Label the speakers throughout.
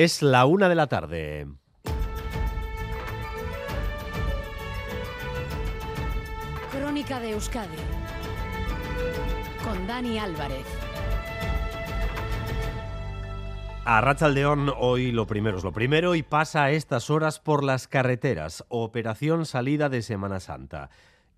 Speaker 1: Es la una de la tarde.
Speaker 2: Crónica de Euskadi con Dani Álvarez.
Speaker 1: A Rachaldeón, hoy lo primero es lo primero y pasa a estas horas por las carreteras. Operación salida de Semana Santa.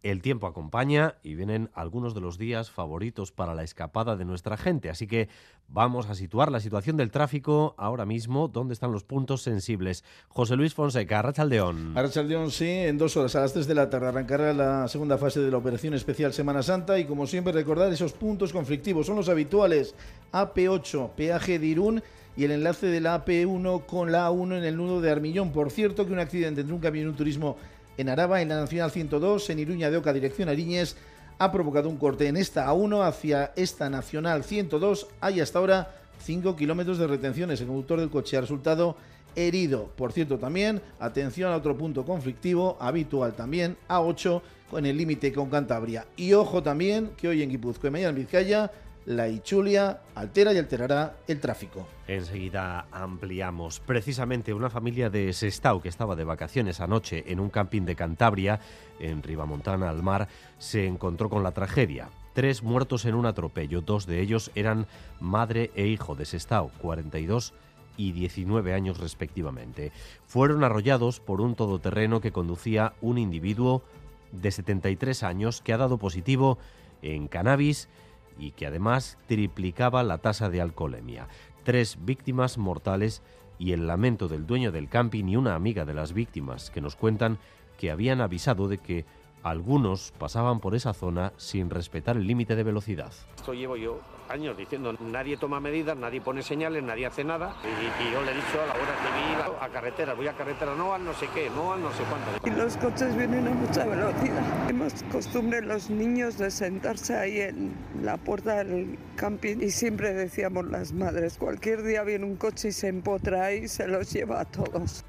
Speaker 1: El tiempo acompaña y vienen algunos de los días favoritos para la escapada de nuestra gente. Así que vamos a situar la situación del tráfico ahora mismo, dónde están los puntos sensibles. José Luis Fonseca, Arrachaldeón.
Speaker 3: Arrachaldeón, sí, en dos horas, a las tres de la tarde, arrancará la segunda fase de la Operación Especial Semana Santa y, como siempre, recordar esos puntos conflictivos. Son los habituales AP8, peaje de Irún y el enlace de la AP1 con la A1 en el nudo de Armillón. Por cierto, que un accidente entre un camión y un turismo en Araba, en la Nacional 102, en Iruña de Oca, dirección Ariñez, ha provocado un corte en esta A1 hacia esta Nacional 102. Hay hasta ahora 5 kilómetros de retenciones. El conductor del coche ha resultado herido. Por cierto, también, atención a otro punto conflictivo, habitual también, A8, con el límite con Cantabria. Y ojo también que hoy en Guipúzcoa y mañana en Vizcaya la Ichulia altera y alterará el tráfico.
Speaker 1: Enseguida ampliamos. Precisamente una familia de Sestao que estaba de vacaciones anoche en un camping de Cantabria, en Ribamontana al mar, se encontró con la tragedia. Tres muertos en un atropello. Dos de ellos eran madre e hijo de Sestao, 42 y 19 años respectivamente. Fueron arrollados por un todoterreno que conducía un individuo de 73 años que ha dado positivo en cannabis y que además triplicaba la tasa de alcoholemia. Tres víctimas mortales y el lamento del dueño del camping y una amiga de las víctimas que nos cuentan que habían avisado de que algunos pasaban por esa zona sin respetar el límite de velocidad.
Speaker 4: Esto llevo yo años diciendo, nadie toma medidas, nadie pone señales, nadie hace nada. Y, yo le he dicho a la Guardia Civil, a carretera, voy a carretera, no al no sé qué, no al no sé cuánto.
Speaker 5: Y los coches vienen a mucha velocidad. Hemos costumbre los niños de sentarse ahí en la puerta del camping y siempre decíamos las madres, cualquier día viene un coche y se empotra ahí y se los lleva a todos.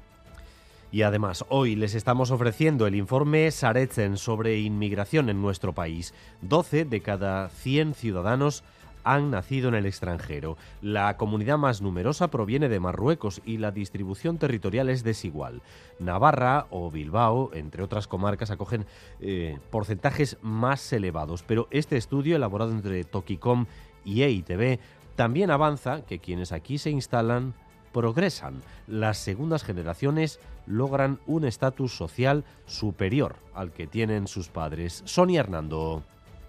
Speaker 1: Y además, hoy les estamos ofreciendo el informe Saretzen sobre inmigración en nuestro país. 12 de cada 100 ciudadanos han nacido en el extranjero. La comunidad más numerosa proviene de Marruecos y la distribución territorial es desigual. Navarra o Bilbao, entre otras comarcas, acogen eh, porcentajes más elevados, pero este estudio, elaborado entre Tokicom y EITB, también avanza que quienes aquí se instalan progresan. Las segundas generaciones logran un estatus social superior al que tienen sus padres. Sonia Hernando.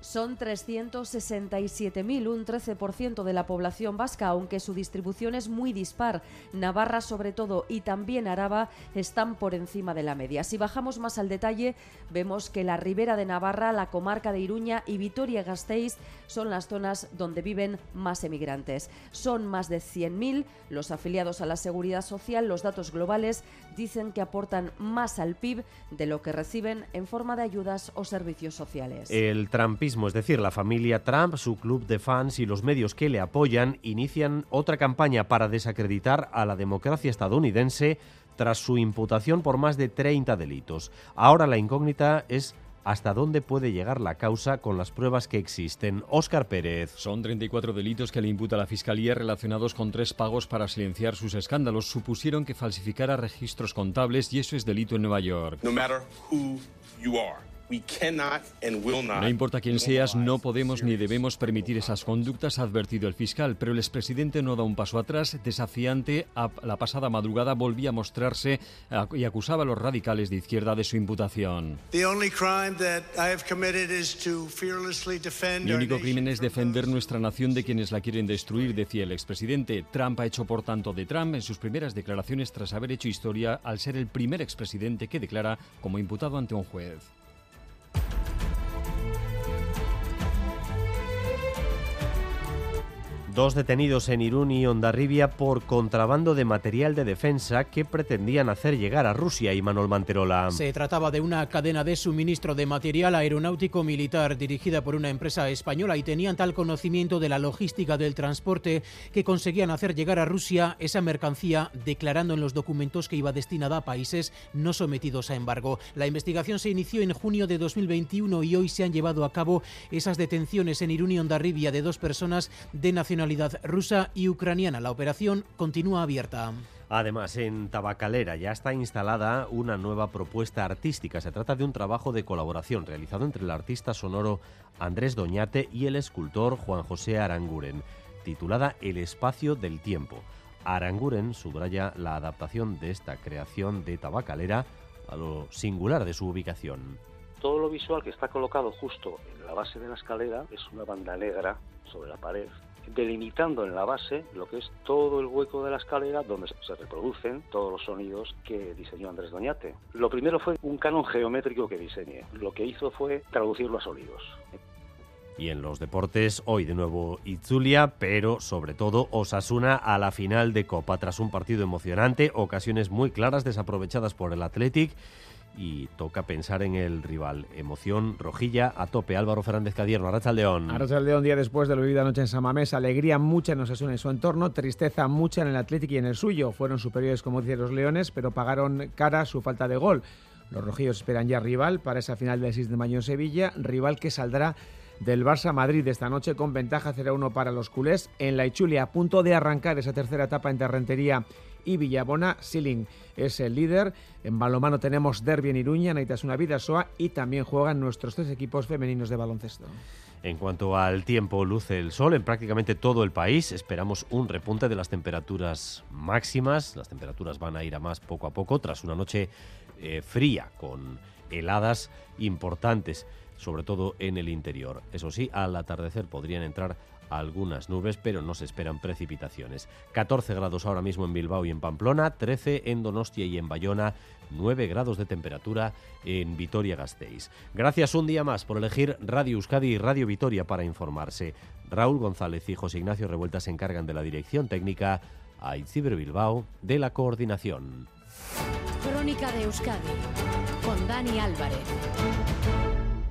Speaker 6: Son 367.000, un 13% de la población vasca, aunque su distribución es muy dispar. Navarra, sobre todo, y también Araba están por encima de la media. Si bajamos más al detalle, vemos que la ribera de Navarra, la comarca de Iruña y Vitoria-Gasteiz son las zonas donde viven más emigrantes. Son más de 100.000 los afiliados a la Seguridad Social. Los datos globales dicen que aportan más al PIB de lo que reciben en forma de ayudas o servicios sociales.
Speaker 1: El es decir, la familia Trump, su club de fans y los medios que le apoyan inician otra campaña para desacreditar a la democracia estadounidense tras su imputación por más de 30 delitos. Ahora la incógnita es hasta dónde puede llegar la causa con las pruebas que existen. Óscar Pérez.
Speaker 7: Son 34 delitos que le imputa la Fiscalía relacionados con tres pagos para silenciar sus escándalos. Supusieron que falsificara registros contables y eso es delito en Nueva York.
Speaker 8: No matter who you are.
Speaker 7: No importa quién seas, no podemos ni debemos permitir esas conductas, ha advertido el fiscal, pero el expresidente no da un paso atrás, desafiante. A la pasada madrugada volvía a mostrarse y acusaba a los radicales de izquierda de su imputación. Mi único crimen es defender nuestra nación de quienes la quieren destruir, decía el expresidente. Trump ha hecho por tanto de Trump en sus primeras declaraciones tras haber hecho historia al ser el primer expresidente que declara como imputado ante un juez.
Speaker 1: Dos detenidos en Irún y Ondarribia por contrabando de material de defensa que pretendían hacer llegar a Rusia y Manuel Manterola.
Speaker 9: Se trataba de una cadena de suministro de material aeronáutico militar dirigida por una empresa española y tenían tal conocimiento de la logística del transporte que conseguían hacer llegar a Rusia esa mercancía declarando en los documentos que iba destinada a países no sometidos a embargo. La investigación se inició en junio de 2021 y hoy se han llevado a cabo esas detenciones en Irún y Ondarribia de dos personas de nacionalidad rusa y ucraniana. La operación continúa abierta.
Speaker 1: Además, en Tabacalera ya está instalada una nueva propuesta artística. Se trata de un trabajo de colaboración realizado entre el artista sonoro Andrés Doñate y el escultor Juan José Aranguren, titulada El espacio del tiempo. Aranguren subraya la adaptación de esta creación de Tabacalera a lo singular de su ubicación.
Speaker 10: Todo lo visual que está colocado justo en la base de la escalera es una banda negra sobre la pared delimitando en la base lo que es todo el hueco de la escalera donde se reproducen todos los sonidos que diseñó Andrés Doñate. Lo primero fue un canon geométrico que diseñé. Lo que hizo fue traducirlo a sonidos.
Speaker 1: Y en los deportes, hoy de nuevo Itzulia, pero sobre todo Osasuna a la final de Copa. Tras un partido emocionante, ocasiones muy claras desaprovechadas por el Athletic y toca pensar en el rival. Emoción rojilla a tope. Álvaro Fernández Cadierno, Arracha León.
Speaker 11: Arracha León, día después de la vida anoche en Samamés. Alegría mucha en Osasuna y su entorno, tristeza mucha en el Atlético y en el suyo. Fueron superiores, como dicen los Leones, pero pagaron cara su falta de gol. Los rojillos esperan ya rival para esa final del 6 de mayo en Sevilla, rival que saldrá del Barça Madrid esta noche con ventaja 0-1 para los culés en la Ichulia, a punto de arrancar esa tercera etapa en Terrentería y Villabona. Siling es el líder. En balomano tenemos Derby en Iruña, Naitasuna Vidasoa y también juegan nuestros tres equipos femeninos de baloncesto.
Speaker 1: En cuanto al tiempo, luce el sol en prácticamente todo el país. Esperamos un repunte de las temperaturas máximas. Las temperaturas van a ir a más poco a poco tras una noche eh, fría con heladas importantes sobre todo en el interior. Eso sí, al atardecer podrían entrar algunas nubes, pero no se esperan precipitaciones. 14 grados ahora mismo en Bilbao y en Pamplona, 13 en Donostia y en Bayona, 9 grados de temperatura en Vitoria-Gasteiz. Gracias un día más por elegir Radio Euskadi y Radio Vitoria para informarse. Raúl González y José Ignacio Revuelta se encargan de la dirección técnica, a Itziber Bilbao de la coordinación.
Speaker 2: Crónica de Euskadi con Dani Álvarez.